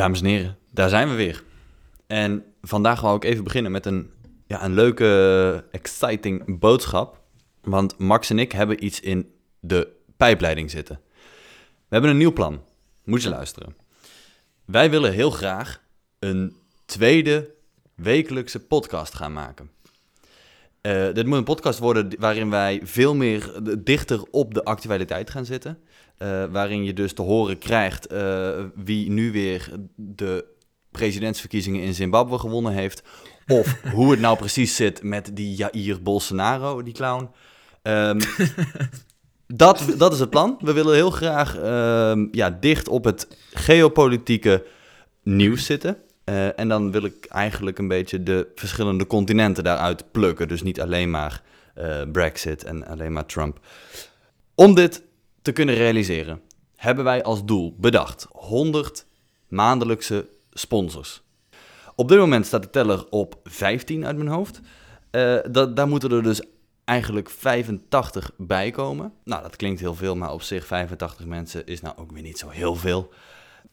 Dames en heren, daar zijn we weer. En vandaag wou ik even beginnen met een, ja, een leuke, exciting boodschap. Want Max en ik hebben iets in de pijpleiding zitten. We hebben een nieuw plan. Moet je luisteren. Wij willen heel graag een tweede wekelijkse podcast gaan maken. Uh, dit moet een podcast worden waarin wij veel meer dichter op de actualiteit gaan zitten. Uh, waarin je dus te horen krijgt uh, wie nu weer de presidentsverkiezingen in Zimbabwe gewonnen heeft. Of hoe het nou precies zit met die Jair Bolsonaro, die clown. Um, dat, dat is het plan. We willen heel graag uh, ja, dicht op het geopolitieke nieuws zitten. Uh, en dan wil ik eigenlijk een beetje de verschillende continenten daaruit plukken. Dus niet alleen maar Brexit en alleen maar Trump. Om dit te kunnen realiseren, hebben wij als doel bedacht 100 maandelijkse sponsors. Op dit moment staat de teller op 15 uit mijn hoofd. Dat, daar moeten er dus eigenlijk 85 bij komen. Nou, dat klinkt heel veel, maar op zich 85 mensen is nou ook weer niet zo heel veel.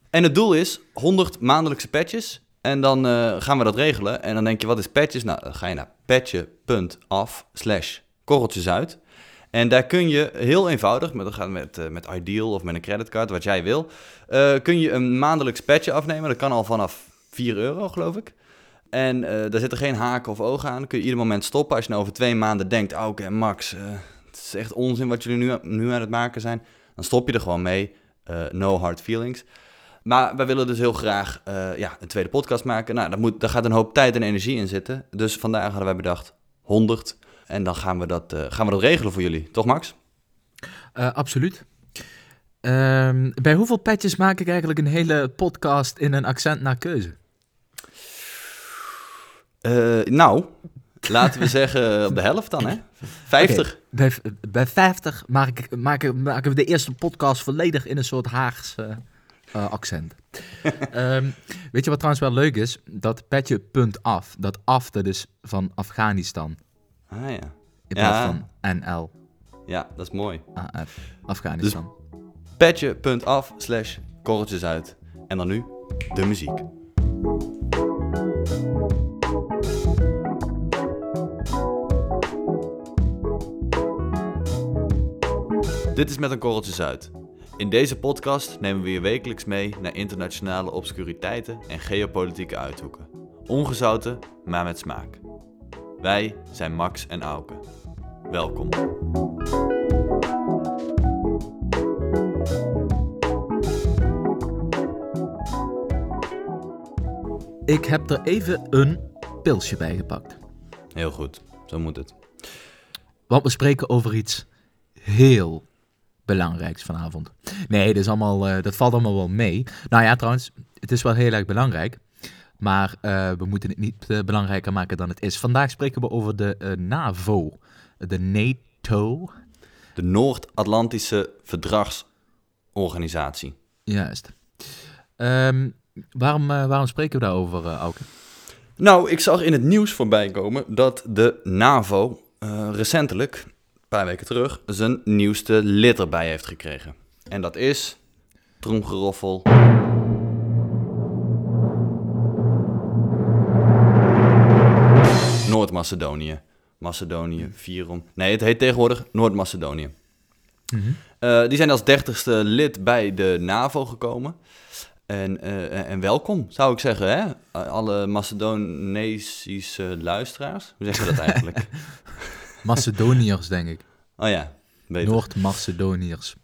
En het doel is 100 maandelijkse patches. En dan uh, gaan we dat regelen. En dan denk je, wat is patches? Nou, dan ga je naar patje.af slash korreltjes uit. En daar kun je heel eenvoudig, met, gaan met, uh, met Ideal of met een creditcard, wat jij wil, uh, kun je een maandelijks patje afnemen. Dat kan al vanaf 4 euro, geloof ik. En uh, daar zitten geen haken of ogen aan. Dan kun je ieder moment stoppen. Als je nou over twee maanden denkt, oh, oké, Max, het is echt onzin wat jullie nu, nu aan het maken zijn. Dan stop je er gewoon mee. no hard feelings. Maar wij willen dus heel graag ja, een tweede podcast maken. Nou, daar, moet, daar gaat een hoop tijd en energie in zitten. Dus vandaag hadden wij bedacht 100 en dan gaan we dat, uh, gaan we dat regelen voor jullie. Toch, Max? Uh, absoluut. Uh, bij hoeveel patches maak ik eigenlijk een hele podcast in een accent naar keuze? Uh, nou, laten we zeggen op de helft dan, hè? 50. Okay, bij, bij 50 maak ik, maken, maken we de eerste podcast volledig in een soort Haags uh, accent. um, weet je wat trouwens wel leuk is? Dat petje punt af, dat af, dat is van Afghanistan. Ah ja. In plaats ja. van NL. Ja, dat is mooi. AF. Afghanistan. Dus petje.af slash korreltjes uit. En dan nu de muziek. Dit is met een korreltjes uit. In deze podcast nemen we je wekelijks mee naar internationale obscuriteiten en geopolitieke uithoeken. Ongezouten, maar met smaak. Wij zijn Max en Auke. Welkom. Ik heb er even een pilsje bij gepakt. Heel goed, zo moet het. Want we spreken over iets heel belangrijks vanavond. Nee, dat, is allemaal, uh, dat valt allemaal wel mee. Nou ja, trouwens, het is wel heel erg belangrijk. Maar uh, we moeten het niet uh, belangrijker maken dan het is. Vandaag spreken we over de uh, NAVO, de NATO. De Noord-Atlantische Verdragsorganisatie. Juist. Um, waarom, waarom spreken we daarover, Auke? Nou, ik zag in het nieuws voorbij komen dat de NAVO recentelijk, een paar weken terug, zijn nieuwste lid erbij heeft gekregen. En dat is, tromgeroffel... Noord-Macedonië. Macedonië, Fyrom. Nee, het heet tegenwoordig Noord-Macedonië. Mm -hmm. uh, die zijn als dertigste lid bij de NAVO gekomen. En, uh, en welkom, zou ik zeggen, hè? Alle Macedonesische luisteraars. Hoe zeg je dat eigenlijk? Macedoniërs, denk ik. Oh ja, Noord-Macedoniërs.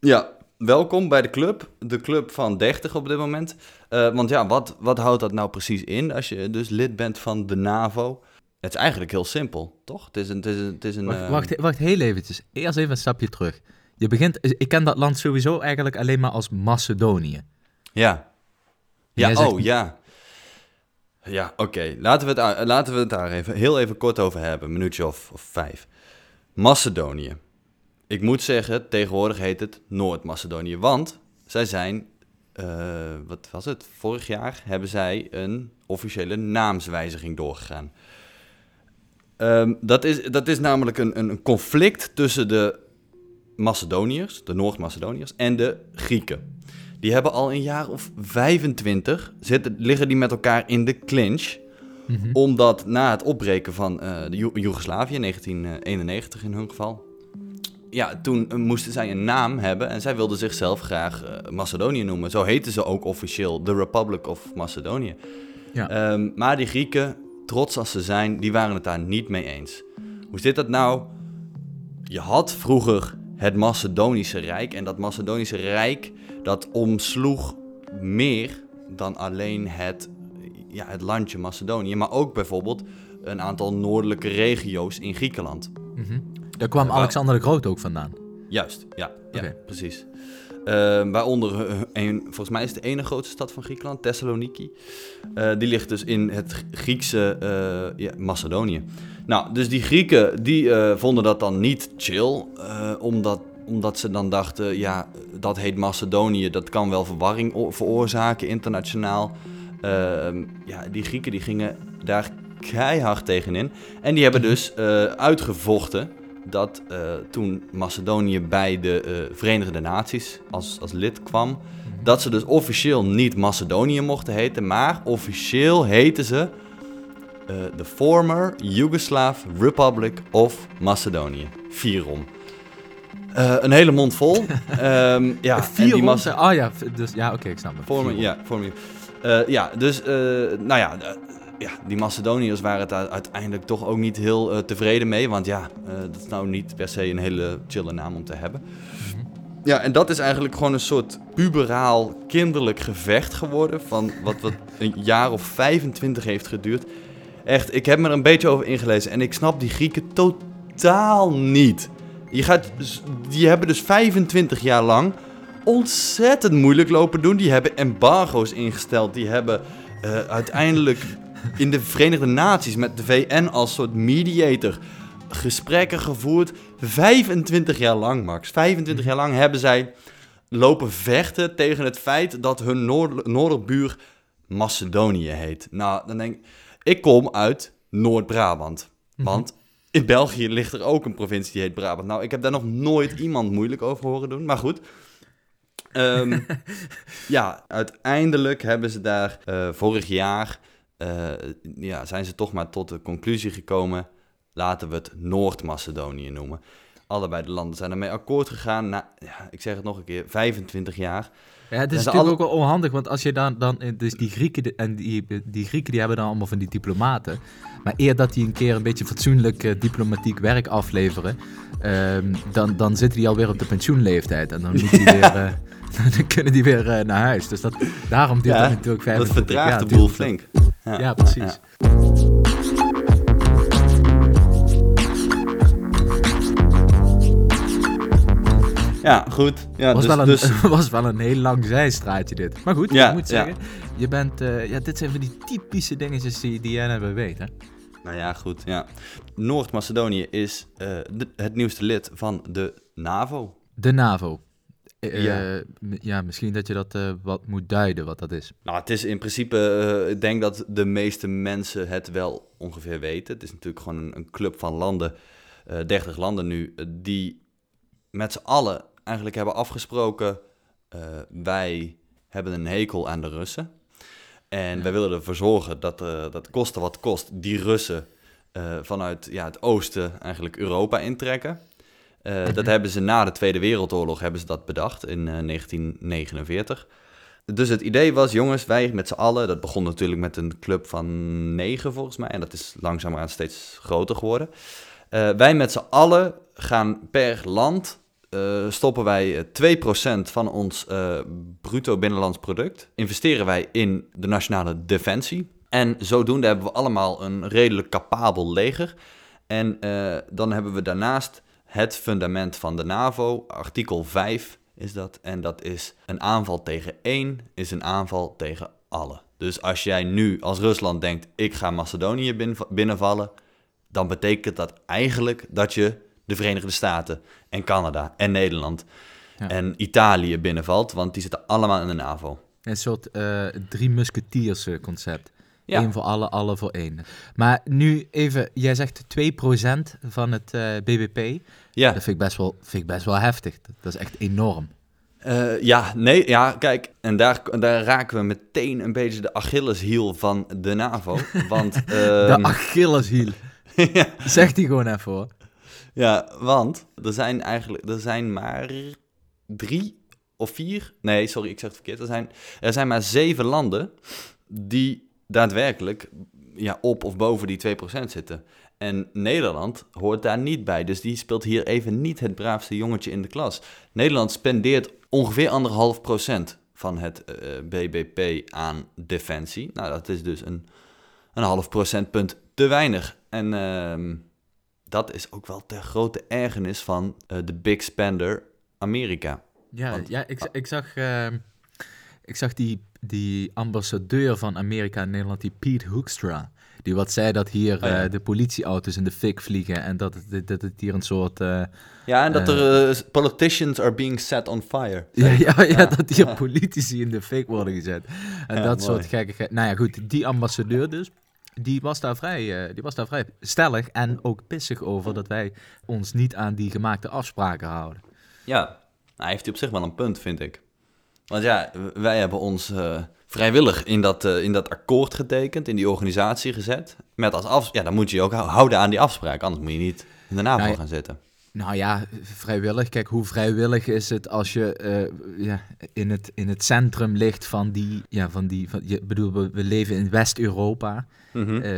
Ja, welkom bij de club. De club van 30 op dit moment. Uh, want ja, wat, wat houdt dat nou precies in als je dus lid bent van de NAVO? Het is eigenlijk heel simpel, toch? Het is een... Het is een, het is een wacht, uh... wacht, wacht, heel eventjes. Eerst even een stapje terug. Je begint... Ik ken dat land sowieso eigenlijk alleen maar als Macedonië. Ja. Ja, zegt... oh, ja. Ja, oké. Okay. Laten, we het, laten we het daar even, heel even kort over hebben. Een minuutje of, of vijf. Macedonië. Ik moet zeggen, tegenwoordig heet het Noord-Macedonië. Want zij zijn... Uh, wat was het? Vorig jaar hebben zij een officiële naamswijziging doorgegaan. Um, dat, is, dat is namelijk een, een conflict tussen de Macedoniërs, de Noord-Macedoniërs, en de Grieken. die hebben al een jaar of 25 zitten, liggen die met elkaar in de clinch. Mhm. Omdat na het opbreken van eh, de Joe- Joegoslavië, 1991 in hun geval... Ja, toen eh, moesten zij een naam hebben en zij wilden zichzelf graag eh, Macedonië noemen. Zo heten ze ook officieel, The Republic of Macedonië. Ja. Ehm, maar die Grieken, trots als ze zijn, die waren het daar niet mee eens. Hoe zit dat nou? Je had vroeger het Macedonische Rijk. En dat Macedonische Rijk, dat omsloeg meer dan alleen het, ja, het landje Macedonië. Maar ook bijvoorbeeld een aantal noordelijke regio's in Griekenland. Mhm. Daar kwam Alexander de Groot ook vandaan. Juist, ja, ja precies. Ehm, waaronder, volgens mij is de ene grootste stad van Griekenland, Thessaloniki. Eh, die ligt dus in het Griekse eh, ja, Macedonië. Nou, dus die Grieken die eh, vonden dat dan niet chill, omdat, omdat ze dan dachten, ja, dat heet Macedonië, dat kan wel verwarring veroorzaken internationaal. Ehm, ja, die Grieken die gingen daar keihard tegenin. En die hebben dus uitgevochten dat eh, toen Macedonië bij de eh, Verenigde Naties als, als lid kwam, dat ze dus officieel niet Macedonië mochten heten, maar officieel heten ze eh, de former Yugoslav Republic of Macedonië. Eh, een hele mond vol. Ehm, ja, en Vier die ronde- Mace- Oh ja, dus, ja oké, ik snap het. Former, ja, former. Ja, dus, nou ja, ja, die Macedoniërs waren het uiteindelijk toch ook niet heel eh, tevreden mee. Want ja, eh, dat is nou niet per se een hele chille naam om te hebben. Ja, en dat is eigenlijk gewoon een soort puberaal, kinderlijk gevecht geworden. Van wat, wat een jaar of 25 heeft geduurd. Echt, ik heb me er een beetje over ingelezen. En ik snap die Grieken totaal niet. Je gaat, die hebben dus 25 jaar lang ontzettend moeilijk lopen doen. Die hebben embargo's ingesteld. Die hebben eh, uiteindelijk in de Verenigde Naties met de VN als soort mediator gesprekken gevoerd. 25 jaar lang, Max. 25 jaar lang hebben zij lopen vechten tegen het feit dat hun noord noorderbuur Macedonië heet. Nou, dan denk ik, ik kom uit Noord-Brabant. Want in België ligt er ook een provincie die heet Brabant. Nou, ik heb daar nog nooit iemand moeilijk over horen doen, maar goed. Ehm, ja, uiteindelijk hebben ze daar eh, vorig jaar, eh, ja, zijn ze toch maar tot de conclusie gekomen, laten we het Noord-Macedonië noemen. Allebei de landen zijn ermee akkoord gegaan na, ja, ik zeg het nog een keer, 25 jaar. Ja, het is En natuurlijk alle- ook wel onhandig, want als je dan, dan eh, dus die Grieken, de- en die, die Grieken die hebben dan allemaal van die diplomaten, maar eer dat die een keer een beetje fatsoenlijk eh, diplomatiek werk afleveren, ehm, dan, dan zitten die alweer op de pensioenleeftijd en dan, moet die weer, dan kunnen die weer naar huis. Dus dat, daarom duurt Ja, dat natuurlijk Dat 25 vertraagt jaar. de duurt boel het- flink. Ja, precies. Ja, goed. Ja, was, dus, wel een, dus, was wel een heel lang zijstraatje dit. Maar goed, Ja, ik moet ja. zeggen, je bent, eh, ja, dit zijn van die typische dingetjes die, die jij hebben weten. nou ja, goed. Ja. Noord-Macedonië is eh, de- het nieuwste lid van de NAVO. De NAVO. Eh, Ja. eh, ja, misschien dat je dat eh, wat moet duiden, wat dat is. Nou, het is in principe, ik denk dat de meeste mensen het wel ongeveer weten. Het is natuurlijk gewoon een, een club van landen, eh 30 landen nu, die met z'n allen eigenlijk hebben afgesproken, wij hebben een hekel aan de Russen. En Ja. wij willen ervoor zorgen dat, dat koste wat kost, die Russen vanuit ja, het oosten eigenlijk Europa intrekken. Eh, Dat hebben ze na de Tweede Wereldoorlog hebben ze dat bedacht in eh, 1949. Dus het idee was, jongens, wij met z'n allen, dat begon natuurlijk met een club van negen volgens mij, en dat is langzaamaan steeds groter geworden. Eh, wij met z'n allen gaan per land, eh, stoppen wij eh, 2% van ons eh, bruto binnenlands product, investeren wij in de nationale defensie. En zodoende hebben we allemaal een redelijk capabel leger. En eh, dan hebben we daarnaast het fundament van de NAVO, artikel 5 is dat. En dat is een aanval tegen één, is een aanval tegen alle. Dus als jij nu als Rusland denkt, ik ga Macedonië bin- binnenvallen, dan betekent dat eigenlijk dat je de Verenigde Staten en Canada en Nederland Ja. en Italië binnenvalt, want die zitten allemaal in de NAVO. Een soort eh, drie musketiers eh, concept. Ja. Eén voor alle, alle voor één. Maar nu even, jij zegt 2% van het eh, BBP. Ja, Dat vind ik, best wel, vind ik best wel heftig. Dat, is echt enorm. Eh, ja, nee, ja, kijk, en daar, daar raken we meteen een beetje de Achilleshiel van de NAVO. Want, De ehm, Achilleshiel. ja, Zeg die gewoon even hoor. ja, want er zijn eigenlijk, er zijn maar drie of vier, nee, sorry, ik zeg het verkeerd. Er zijn, er zijn maar zeven landen die daadwerkelijk ja, op of boven die 2% zitten. En Nederland hoort daar niet bij, dus die speelt hier even niet het braafste jongetje in de klas. Nederland spendeert ongeveer anderhalf procent van het eh, BBP aan defensie. Nou, dat is dus een, een half procentpunt te weinig. En ehm, dat is ook wel ter grote ergernis van eh, de big spender Amerika. Ja, Want- ja ik, ik zag, ehm, ik zag die, die ambassadeur van Amerika in Nederland, die Pete Hoekstra. Die wat zei dat hier Oh ja. eh, de politieauto's in de fik vliegen en dat het, dat het hier een soort... eh, Ja, en dat Eh. er eh, politicians are being set on fire. ja, ja, ja, Ja. dat hier politici in de fik worden gezet. En dat mooi. soort gekkigheid. Nou ja, goed, die ambassadeur dus, die was, daar vrij, die was daar vrij stellig en ook pissig over dat wij ons niet aan die gemaakte afspraken houden. Ja, nou, heeft hij op zich wel een punt, vind ik. Want ja, wij hebben ons vrijwillig in dat, eh, in dat akkoord getekend, in die organisatie gezet. Met als af, ja, dan moet je je ook hou- houden aan die afspraak, anders moet je niet in de NAVO Nou gaan zitten. Nou ja, vrijwillig. Kijk, hoe vrijwillig is het als je eh, ja, in, het, in het centrum ligt van die... Ja, van die van, je bedoel, we, we leven in West-Europa. Mhm. Eh,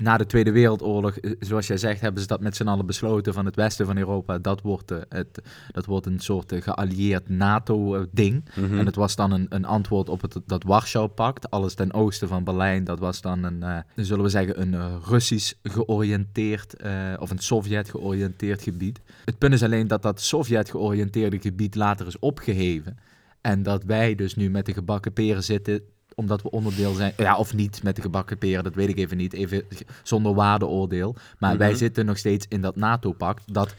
na de Tweede Wereldoorlog, eh, zoals jij zegt, hebben ze dat met z'n allen besloten van het westen van Europa. Dat wordt, het, dat wordt een soort geallieerd NATO-ding. Mhm. En het was dan een, een antwoord op het, dat Warschau-pact. Alles ten oosten van Berlijn, dat was dan een, zullen we zeggen, een Russisch georiënteerd of een Sovjet georiënteerd gebied. Het punt is alleen dat dat Sovjet georiënteerde gebied later is opgeheven. En dat wij dus nu met de gebakken peren zitten omdat we onderdeel zijn, ja, of niet met de gebakken peren, dat weet ik even niet, even zonder waardeoordeel. Maar wij Mhm. zitten nog steeds in dat NATO-pact, dat,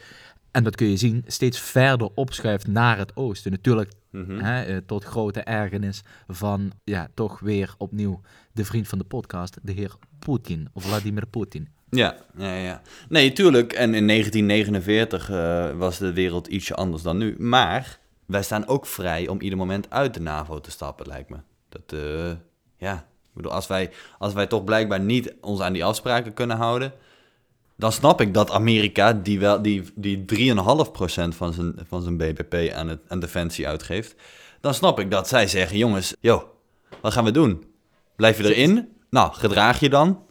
en dat kun je zien, steeds verder opschuift naar het oosten. Natuurlijk Mhm. Hè, eh, tot grote ergernis van, ja, toch weer opnieuw de vriend van de podcast, de heer Poetin, of Vladimir Poetin. Ja, ja, ja. Nee, tuurlijk. En in 1949 eh, was de wereld ietsje anders dan nu. Maar wij staan ook vrij om ieder moment uit de NAVO te stappen, lijkt me. Dat, eh, ja. Ik bedoel, als wij, als wij toch blijkbaar niet ons aan die afspraken kunnen houden... dan snap ik dat Amerika, die, wel, die, die 3,5% van zijn, van zijn BBP aan, het, aan defensie uitgeeft... dan snap ik dat zij zeggen, jongens, joh, wat gaan we doen? Blijf je erin? Nou, gedraag je dan.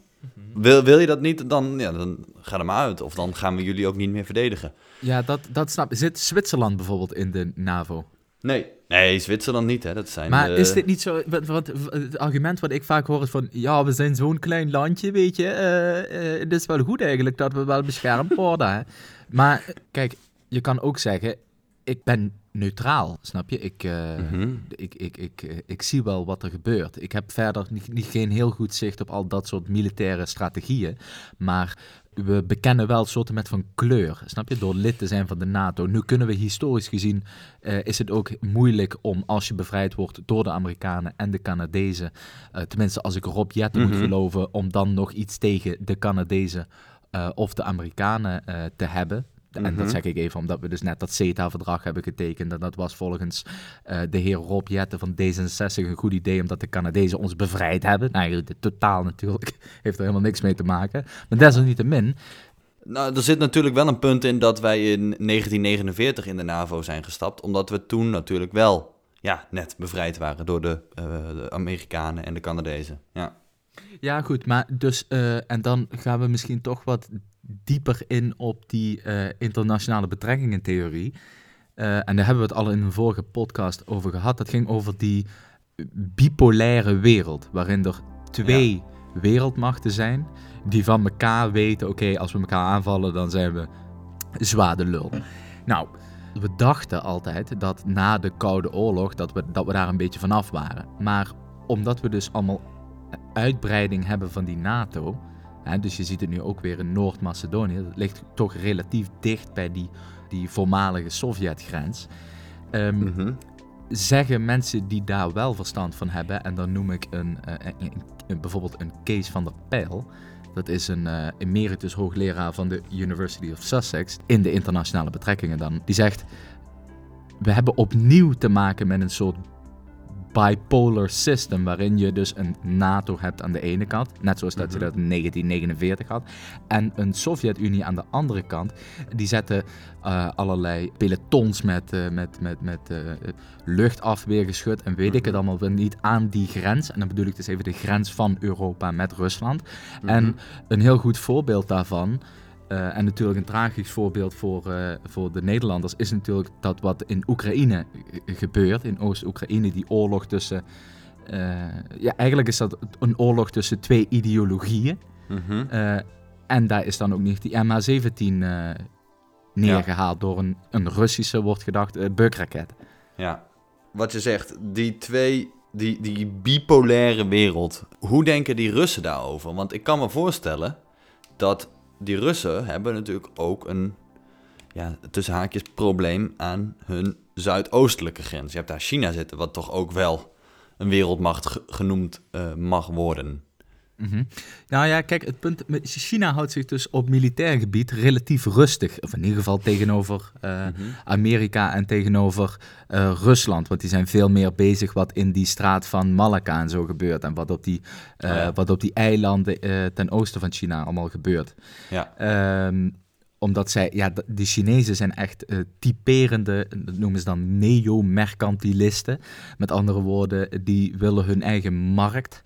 Wil, wil je dat niet, dan, ja, dan ga er maar uit. Of dan gaan we jullie ook niet meer verdedigen. Ja, dat, dat snap ik. Zit Zwitserland bijvoorbeeld in de NAVO? Nee. Nee, Zwitserland niet, hè. Dat zijn... Maar eh, is dit niet zo, wat, wat- het argument wat ik vaak hoor is van, ja, we zijn zo'n klein landje, weet je, eh, eh, het is wel goed eigenlijk dat we wel beschermd worden. Hè? Maar kijk, je kan ook zeggen, ik ben neutraal, snap je? Ik, eh, mhm. ik, ik, ik, ik zie wel wat er gebeurt. Ik heb verder niet, niet, geen heel goed zicht op al dat soort militaire strategieën. Maar we bekennen wel soorten met van kleur, snap je? Door lid te zijn van de NATO. Nu kunnen we historisch gezien, eh, is het ook moeilijk om als je bevrijd wordt door de Amerikanen en de Canadezen, eh, tenminste als ik Rob Jetten moet Mhm. geloven, om dan nog iets tegen de Canadezen of de Amerikanen te hebben. En Mhm. dat zeg ik even omdat we dus net dat CETA-verdrag hebben getekend. En dat was volgens eh, de heer Rob Jetten van D66 een goed idee, omdat de Canadezen ons bevrijd hebben. Nou, eigenlijk totaal natuurlijk, heeft er helemaal niks mee te maken. Maar desalniettemin, Nou, er zit natuurlijk wel een punt in dat wij in 1949 in de NAVO zijn gestapt. Omdat we toen natuurlijk wel, ja, net bevrijd waren door de, eh, de Amerikanen en de Canadezen. Ja. Ja goed, maar dus, eh, en dan gaan we misschien toch wat dieper in op die eh, internationale betrekkingen theorie. Eh, en daar hebben we het al in een vorige podcast over gehad. Dat ging over die bipolaire wereld, waarin er twee wereldmachten zijn die van elkaar weten, oké, als we elkaar aanvallen, dan zijn we zwaar de lul. Nou, we dachten altijd dat na de Koude Oorlog, dat we, dat we daar een beetje vanaf waren. Maar omdat we dus allemaal uitbreiding hebben van die NATO, hè, dus je ziet het nu ook weer in Noord-Macedonië, dat ligt toch relatief dicht bij die, die voormalige Sovjetgrens. Mhm. zeggen mensen die daar wel verstand van hebben, en dan noem ik een, eh, een- een- bijvoorbeeld een Kees van der Pijl. Dat is een eh, emeritus hoogleraar van de University of Sussex in de internationale betrekkingen dan. Die zegt, we hebben opnieuw te maken met een soort bipolar system, waarin je dus een NATO hebt aan de ene kant, net zoals dat je Mhm. dat in 1949 had, en een Sovjet-Unie aan de andere kant. Die zetten eh, allerlei pelotons met, eh, met, met, met eh, luchtafweergeschut en weet ik het Mhm. allemaal niet aan die grens. En dan bedoel ik dus even de grens van Europa met Rusland. Mhm. En een heel goed voorbeeld daarvan, eh, en natuurlijk een tragisch voorbeeld voor, eh, voor de Nederlanders, is natuurlijk dat wat in Oekraïne gebeurt, in Oost-Oekraïne, die oorlog tussen. eh, ja, eigenlijk is dat een oorlog tussen twee ideologieën. Mhm. En daar is dan ook niet die MH17 eh, neergehaald door een, een Russische, wordt gedacht, bukraket. Ja, wat je zegt, die twee, die, die bipolaire wereld. Hoe denken die Russen daarover? Want ik kan me voorstellen dat die Russen hebben natuurlijk ook een, ja, tussen haakjes, probleem aan hun zuidoostelijke grens. Je hebt daar China zitten, wat toch ook wel een wereldmacht ge- genoemd eh, mag worden. Mhm. Nou ja, kijk, het punt, met- China houdt zich dus op militair gebied relatief rustig. Of in ieder geval tegenover eh, Mhm. Amerika en tegenover eh, Rusland. Want die zijn veel meer bezig wat in die straat van Malacca en zo gebeurt. En wat op die, eh, Oh ja. wat op die eilanden ten oosten van China allemaal gebeurt. Ja, Ehm, omdat zij, ja, d- die Chinezen zijn echt typerende, dat noemen ze dan neo-mercantilisten. Met andere woorden, die willen hun eigen markt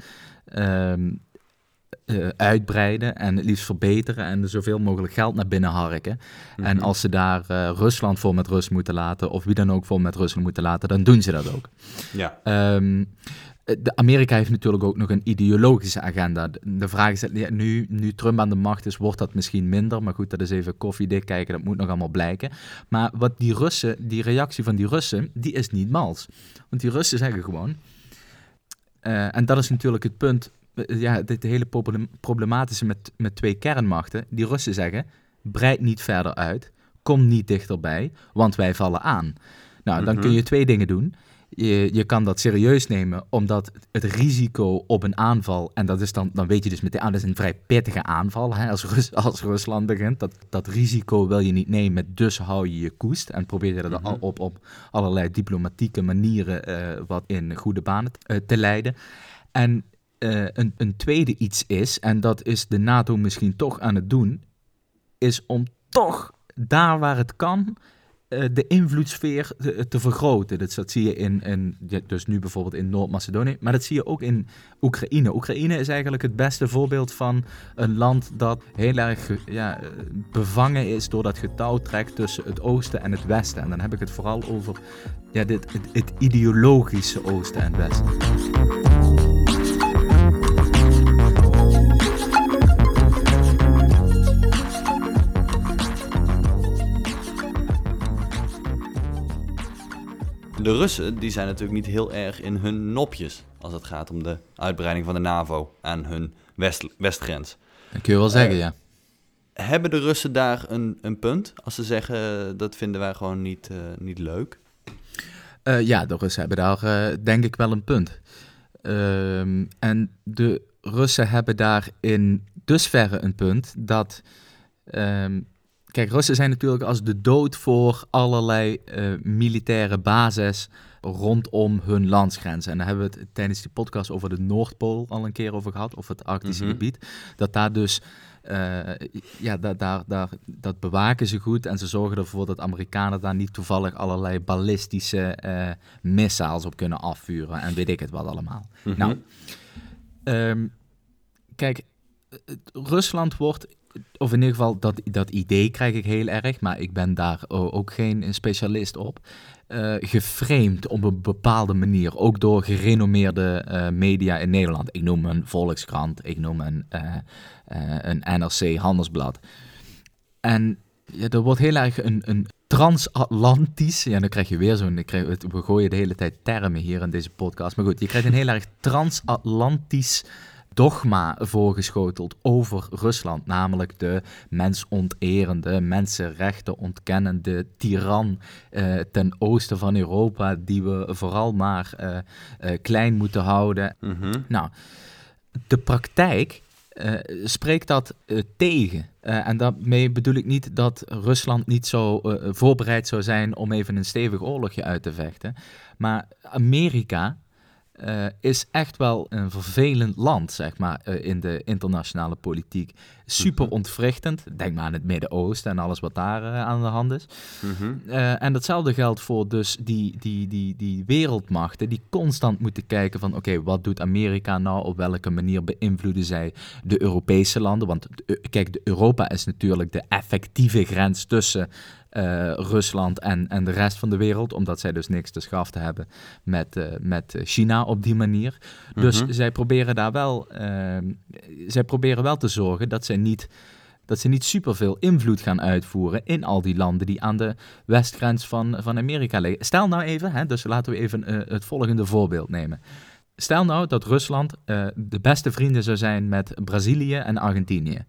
ehm, eh, uitbreiden en het liefst verbeteren en er zoveel mogelijk geld naar binnen harken. En Mhm. als ze daar eh, Rusland voor met rust moeten laten, of wie dan ook voor met rust moeten laten, dan doen ze dat ook. ja. Ehm, de Amerika heeft natuurlijk ook nog een ideologische agenda. De, vraag is, nu, nu Trump aan de macht is, wordt dat misschien minder. Maar goed, dat is even koffiedik kijken, dat moet nog allemaal blijken. Maar wat die Russen, die reactie van die Russen, die is niet mals. Want die Russen zeggen gewoon, eh, en dat is natuurlijk het punt, ja, dit hele problem- problematische met, met twee kernmachten. Die Russen zeggen, breid niet verder uit, kom niet dichterbij, want wij vallen aan. Nou, dan Mhm. kun je twee dingen doen. Je, je kan dat serieus nemen, omdat het risico op een aanval, en dat is dan, dan weet je dus meteen, ah, dat is een vrij pittige aanval hè, als, Rus, als Rusland begint. Dat, dat risico wil je niet nemen, dus hou je je koest en probeer je dat Mhm. op, op allerlei diplomatieke manieren eh, wat in goede banen eh, te leiden. En eh, een, een tweede iets is, en dat is de NATO misschien toch aan het doen, is om toch daar waar het kan eh, de invloedssfeer te, te vergroten. Dus dat zie je in, in, dus nu bijvoorbeeld in Noord-Macedonië, maar dat zie je ook in Oekraïne. Oekraïne is eigenlijk het beste voorbeeld van een land dat heel erg ja, eh, bevangen is door dat getouwtrek tussen het oosten en het westen. En dan heb ik het vooral over ja, dit, het, het ideologische oosten en westen. De Russen die zijn natuurlijk niet heel erg in hun nopjes als het gaat om de uitbreiding van de NAVO aan hun west, westgrens. Dat kun je wel zeggen, Eh, ja. Hebben de Russen daar een, een punt als ze zeggen dat vinden wij gewoon niet, eh, niet leuk? Eh, ja, de Russen hebben daar denk ik wel een punt. Ehm, en de Russen hebben daar in dusverre een punt dat. Kijk, Russen zijn natuurlijk als de dood voor allerlei eh, militaire bases rondom hun landsgrenzen. En daar hebben we het tijdens die podcast over de Noordpool al een keer over gehad, of het Arctische Mhm. gebied. Dat daar dus, eh, ja, daar, daar, daar, dat bewaken ze goed en ze zorgen ervoor dat Amerikanen daar niet toevallig allerlei ballistische eh missiles op kunnen afvuren en weet ik het wat allemaal. Mhm. Nou, Ehm, kijk, Rusland wordt, of in ieder geval dat, dat idee krijg ik heel erg, maar ik ben daar ook geen specialist op, eh geframed op een bepaalde manier, ook door gerenommeerde eh, media in Nederland. Ik noem een Volkskrant, ik noem een, eh, een NRC Handelsblad. En ja, er wordt heel erg een, een transatlantisch, ja, dan krijg je weer zo'n, we gooien de hele tijd termen hier in deze podcast, maar goed, je krijgt een heel erg transatlantisch dogma voorgeschoteld over Rusland, namelijk de mensonterende, mensenrechten ontkennende tiran eh, ten oosten van Europa, die we vooral maar eh, eh, klein moeten houden Mhm. nou, de praktijk spreekt dat tegen. En daarmee bedoel ik niet dat Rusland niet zo voorbereid zou zijn om even een stevig oorlogje uit te vechten. Maar Amerika eh, is echt wel een vervelend land, zeg maar, eh, in de internationale politiek. Super Mhm. ontwrichtend. Denk maar aan het Midden-Oosten en alles wat daar eh, aan de hand is. Mhm. En datzelfde geldt voor dus die, die, die, die wereldmachten die constant moeten kijken van oké, wat doet Amerika nou? Op welke manier beïnvloeden zij de Europese landen? Want kijk, Europa is natuurlijk de effectieve grens tussen eh, Rusland en, en de rest van de wereld, omdat zij dus niks te schaften hebben met, eh, met eh, China op die manier. Dus Mhm. zij proberen daar wel, ehm, zij proberen wel te zorgen dat zij niet dat ze niet superveel invloed gaan uitvoeren in al die landen die aan de westgrens van, van Amerika liggen. Stel nou even, hè, dus laten we even eh, het volgende voorbeeld nemen. Stel nou dat Rusland eh, de beste vrienden zou zijn met Brazilië en Argentinië.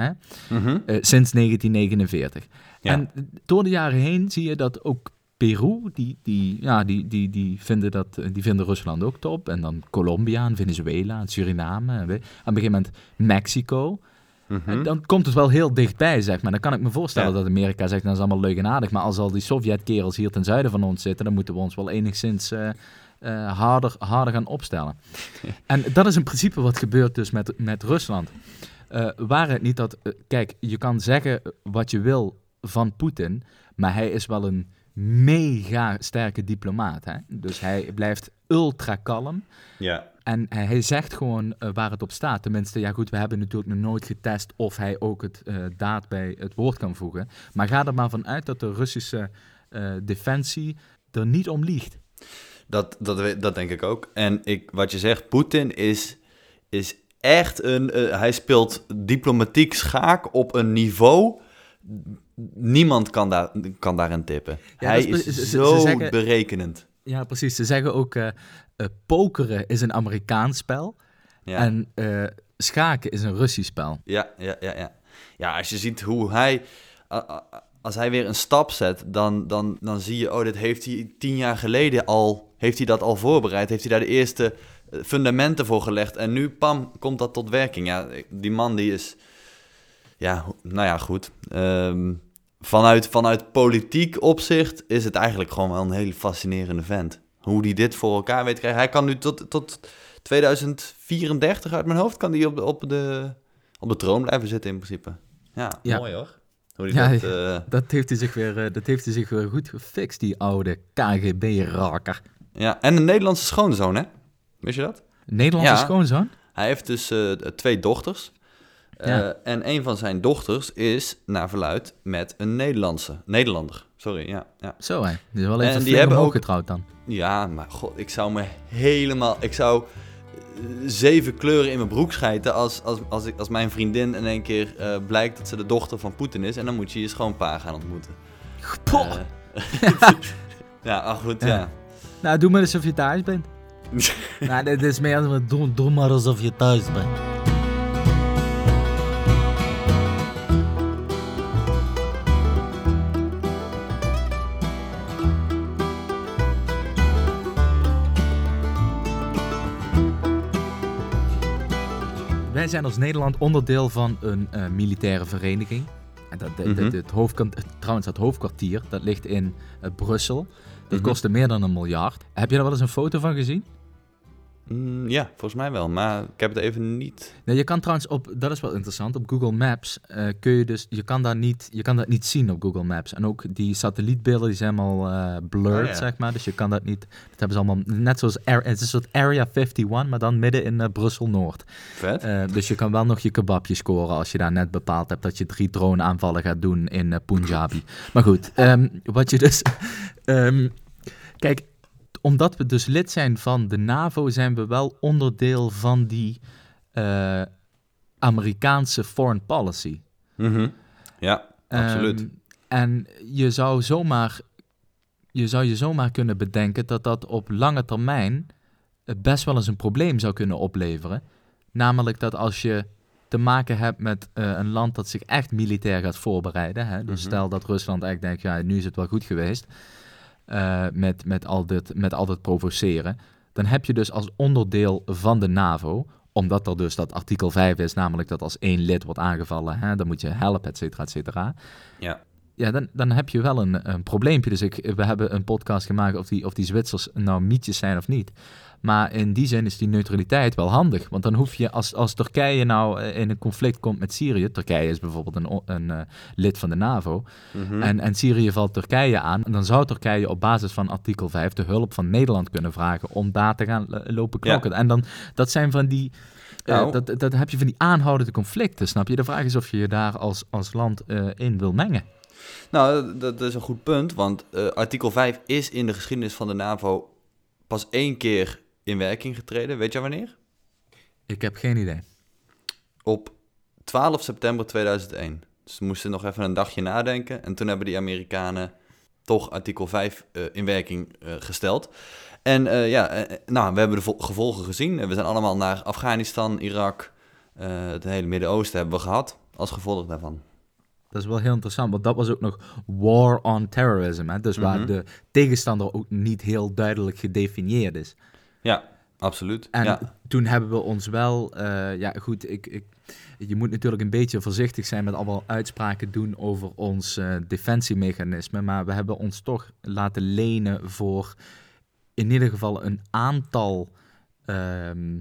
Hè? Mhm. eh, sinds 1949. Ja. En door de jaren heen zie je dat ook Peru, die, die, ja, die, die, die, vinden dat, eh, die vinden Rusland ook top. En dan Colombia en Venezuela en Suriname. En aan een gegeven moment Mexico. Mhm. En dan komt het wel heel dichtbij, zeg maar. Dan kan ik me voorstellen Ja. dat Amerika zegt, nou, dat is allemaal leuk en aardig. Maar als al die Sovjetkerels hier ten zuiden van ons zitten, dan moeten we ons wel enigszins eh, harder, harder gaan opstellen. En dat is in principe wat gebeurt dus met, met Rusland. Eh waar het niet dat, eh, kijk, je kan zeggen wat je wil van Poetin, maar hij is wel een mega sterke diplomaat. Hè? Dus hij blijft ultra kalm. Ja. En hij zegt gewoon eh, waar het op staat. Tenminste, ja goed, we hebben natuurlijk nog nooit getest of hij ook het eh, daad bij het woord kan voegen. Maar ga er maar vanuit dat de Russische eh, defensie er niet om liegt. Dat, dat, dat denk ik ook. En ik, wat je zegt, Poetin is, is echt een... eh, hij speelt diplomatiek schaak op een niveau... Niemand kan, daar, kan daarin tippen. Ja, hij is ze- zo ze zeggen- berekenend. Ja, precies. Ze zeggen ook, eh eh, pokeren is een Amerikaans spel Ja. en schaken is een Russisch spel. Ja, ja, ja, ja. Ja, als je ziet hoe hij... Als hij weer een stap zet, dan, dan, dan zie je... Oh, dit heeft hij tien jaar geleden al... Heeft hij dat al voorbereid? Heeft hij daar de eerste fundamenten voor gelegd? En nu, pam, komt dat tot werking. Ja, die man die is... Ja, nou ja, goed. Ehm, vanuit, vanuit politiek opzicht is het eigenlijk gewoon wel een hele fascinerende vent. Hoe die dit voor elkaar weet te krijgen. Hij kan nu tot, tot 2034 uit mijn hoofd... kan hij op, de- op, de, op de troon blijven zitten in principe. Ja, Ja. mooi hoor. Die Ja, dat... eh, Dat heeft hij zich weer, eh, dat heeft hij zich weer goed gefixt, die oude KGB-raker. ja, en een Nederlandse schoonzoon, hè? Wist je dat? Nederlandse Ja. schoonzoon? Hij heeft dus eh, twee dochters. Eh, Ja. En een van zijn dochters is, naar verluid, met een Nederlandse. Nederlander, sorry, ja. Ja, Zo hè, is wel En die hebben ook- getrouwd dan. ja maar god, ik zou me helemaal... Ik zou eh, zeven kleuren in mijn broek schijten als, als, als, ik, als mijn vriendin in één keer eh, blijkt dat ze de dochter van Poetin is. En dan moet je je schoonpa gaan ontmoeten. Poh. Ja, ach goed, Ja. ja. Nou, doe maar alsof je thuis bent. nou, dit is meer als doe, doe maar alsof je thuis bent. Wij zijn als Nederland onderdeel van een eh, militaire vereniging. En dat, dat- Mhm. dat- het hoofdkant, trouwens, het hoofdkwartier, dat ligt in eh, Brussel. Dat Mhm. kostte meer dan een miljard. Heb je daar wel eens een foto van gezien? Mm, ja, volgens mij wel, maar ik heb het even niet... Nee, je kan trouwens op, dat is wel interessant, op Google Maps eh, kun je dus, je kan, daar niet, je kan dat niet zien op Google Maps. En ook die satellietbeelden die zijn allemaal eh, blurred, Oh, ja. zeg maar. Dus je kan dat niet, dat hebben ze allemaal, net zoals, het is een soort Area 51, maar dan midden in eh, Brussel-Noord. Vet. Dus je kan wel nog je kebabje scoren als je daar net bepaald hebt dat je drie drone-aanvallen gaat doen in Punjabi. Maar goed, ehm, wat je dus... ehm, kijk, omdat we dus lid zijn van de NAVO, zijn we wel onderdeel van die eh, Amerikaanse foreign policy. Mhm. Ja, absoluut. Ehm, en je zou, zomaar, je zou je zomaar kunnen bedenken dat dat op lange termijn eh, best wel eens een probleem zou kunnen opleveren. Namelijk dat als je te maken hebt met eh, een land dat zich echt militair gaat voorbereiden. Hè? Dus Mhm. stel dat Rusland echt denkt, ja, nu is het wel goed geweest eh, met, met, al dit, met al dit provoceren. Dan heb je dus als onderdeel van de NAVO Omdat er dus dat artikel 5 is, namelijk dat als één lid wordt aangevallen, hè, dan moet je helpen, et cetera, et cetera. Ja. Ja, dan, dan heb je wel een, een probleempje. Dus ik, we hebben een podcast gemaakt of die, of die Zwitsers nou mietjes zijn of niet. Maar in die zin is die neutraliteit wel handig. Want dan hoef je, als, als Turkije nou eh, in een conflict komt met Syrië. Turkije is bijvoorbeeld een, een eh, lid van de NAVO. Mhm. En, en Syrië valt Turkije aan. Dan zou Turkije op basis van artikel 5 de hulp van Nederland kunnen vragen. om daar te gaan eh, lopen Ja. knokken. En dan, dat zijn van die. Nou. dat, dat heb je van die aanhoudende conflicten, snap je? De vraag is of je je daar als, als land in wil mengen. Nou, dat, is een goed punt, want eh, artikel 5 is in de geschiedenis van de NAVO pas één keer in werking getreden. Weet je wanneer? Ik heb geen idee. Op 12 september 2001. Dus ze moesten nog even een dagje nadenken. En toen hebben die Amerikanen toch artikel 5 eh, in werking eh, gesteld. En ja, nou, we hebben de vo- gevolgen gezien. We zijn allemaal naar Afghanistan, Irak, het hele Midden-Oosten hebben we gehad als gevolg daarvan. Dat is wel heel interessant, want dat was ook nog war on terrorism. Hè? Dus waar Mhm. de tegenstander ook niet heel duidelijk gedefinieerd is. Ja, absoluut. En ja. toen hebben we ons wel, eh, ja goed, ik, ik, je moet natuurlijk een beetje voorzichtig zijn met allemaal uitspraken doen over ons eh, defensiemechanisme. Maar we hebben ons toch laten lenen voor in ieder geval een aantal ehm,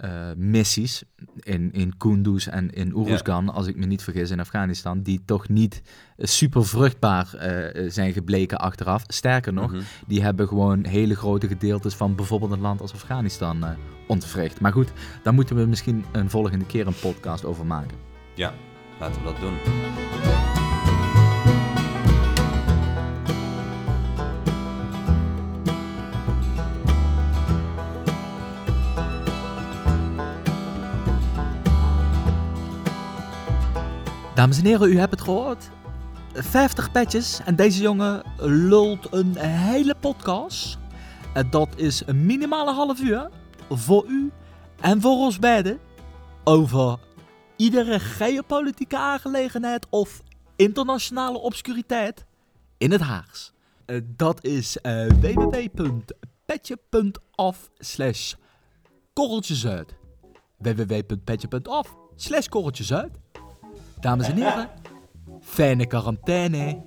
eh, missies in, in Kunduz en in Uruzgan, als ik me niet vergis, in Afghanistan, die toch niet super vruchtbaar eh, zijn gebleken achteraf. Sterker nog, Mhm. die hebben gewoon hele grote gedeeltes van bijvoorbeeld een land als Afghanistan eh ontwricht. Maar goed, daar moeten we misschien een volgende keer een podcast over maken. Ja, laten we dat doen. Dames en heren, u hebt het gehoord. 50 petjes en deze jongen lult een hele podcast. En dat is een minimale half uur voor u en voor ons beiden over iedere geopolitieke aangelegenheid of internationale obscuriteit in het Haags. Eh, dat is eh, www.petje.af slash korreltjesuit. www.petje.af slash korreltjesuit. Dames en heren, fijne quarantaine.